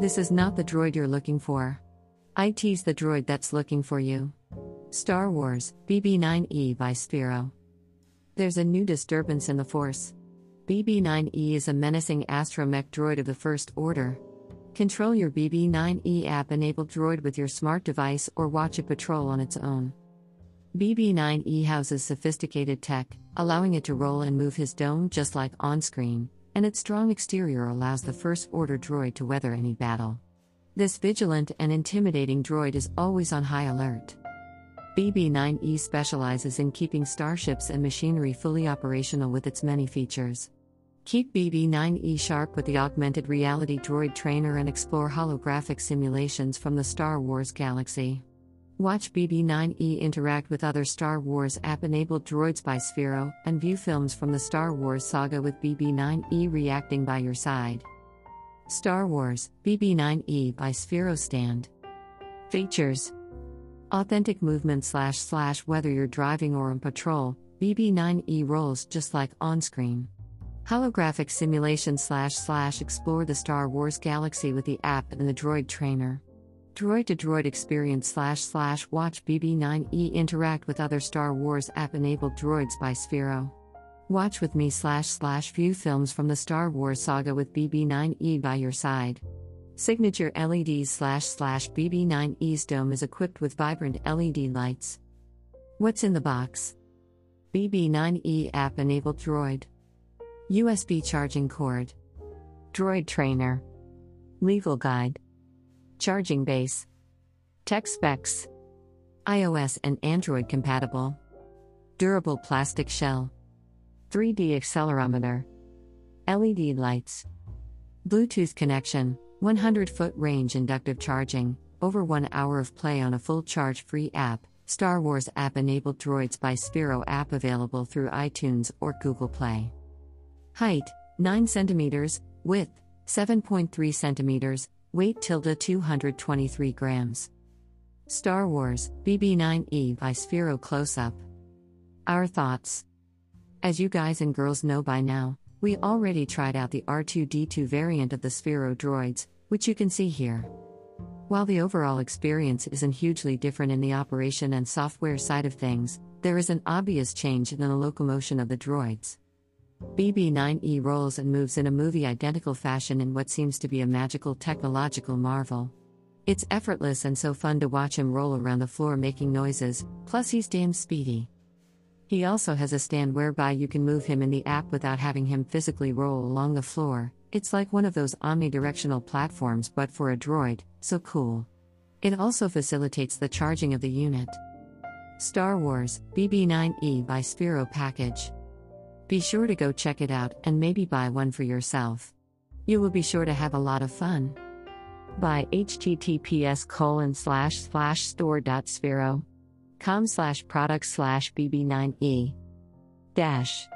This is not the droid you're looking for. IT's the droid that's looking for you. Star Wars BB 9E by Sphero. There's a new disturbance in the Force. BB 9E is a menacing astromech droid of the First Order. Control your BB 9E app enabled droid with your smart device or watch it patrol on its own. BB 9E houses sophisticated tech, allowing it to roll and move his dome just like on screen, and its strong exterior allows the First Order droid to weather any battle. This vigilant and intimidating droid is always on high alert. BB 9E specializes in keeping starships and machinery fully operational with its many features. Keep BB 9E sharp with the augmented reality droid trainer and explore holographic simulations from the Star Wars galaxy. Watch BB 9E interact with other Star Wars app enabled droids by Sphero, and view films from the Star Wars saga with BB 9E reacting by your side. Star Wars BB 9E by Sphero Stand. Features Authentic movement slash slash whether you're driving or on patrol, BB 9E rolls just like on screen. Holographic simulation slash slash explore the Star Wars galaxy with the app and the droid trainer. Droid to droid experience slash slash watch BB9E interact with other Star Wars app enabled droids by Sphero. Watch with me slash slash view films from the Star Wars saga with BB9E by your side. Signature LEDs slash slash BB9E's dome is equipped with vibrant LED lights. What's in the box? BB9E app enabled droid. USB charging cord. Droid trainer. Legal guide. Charging base. Tech specs. iOS and Android compatible. Durable plastic shell. 3D accelerometer. LED lights. Bluetooth connection, 100 foot range inductive charging, over 1 hour of play on a full charge free app. Star Wars app enabled droids by Sphero app available through iTunes or Google Play. Height 9 cm, width 7.3 cm, weight tilde 223 grams. Star Wars BB 9E by Sphero Close Up. Our thoughts. As you guys and girls know by now, we already tried out the R2D2 variant of the Sphero droids, which you can see here. While the overall experience isn't hugely different in the operation and software side of things, there is an obvious change in the locomotion of the droids. BB 9E rolls and moves in a movie identical fashion in what seems to be a magical technological marvel. It's effortless and so fun to watch him roll around the floor making noises, plus, he's damn speedy. He also has a stand whereby you can move him in the app without having him physically roll along the floor. It's like one of those omnidirectional platforms but for a droid, so cool. It also facilitates the charging of the unit. Star Wars BB 9E by Sphero Package. Be sure to go check it out and maybe buy one for yourself. You will be sure to have a lot of fun. By https colon slash slash store dot sphero com slash product slash bb9e dash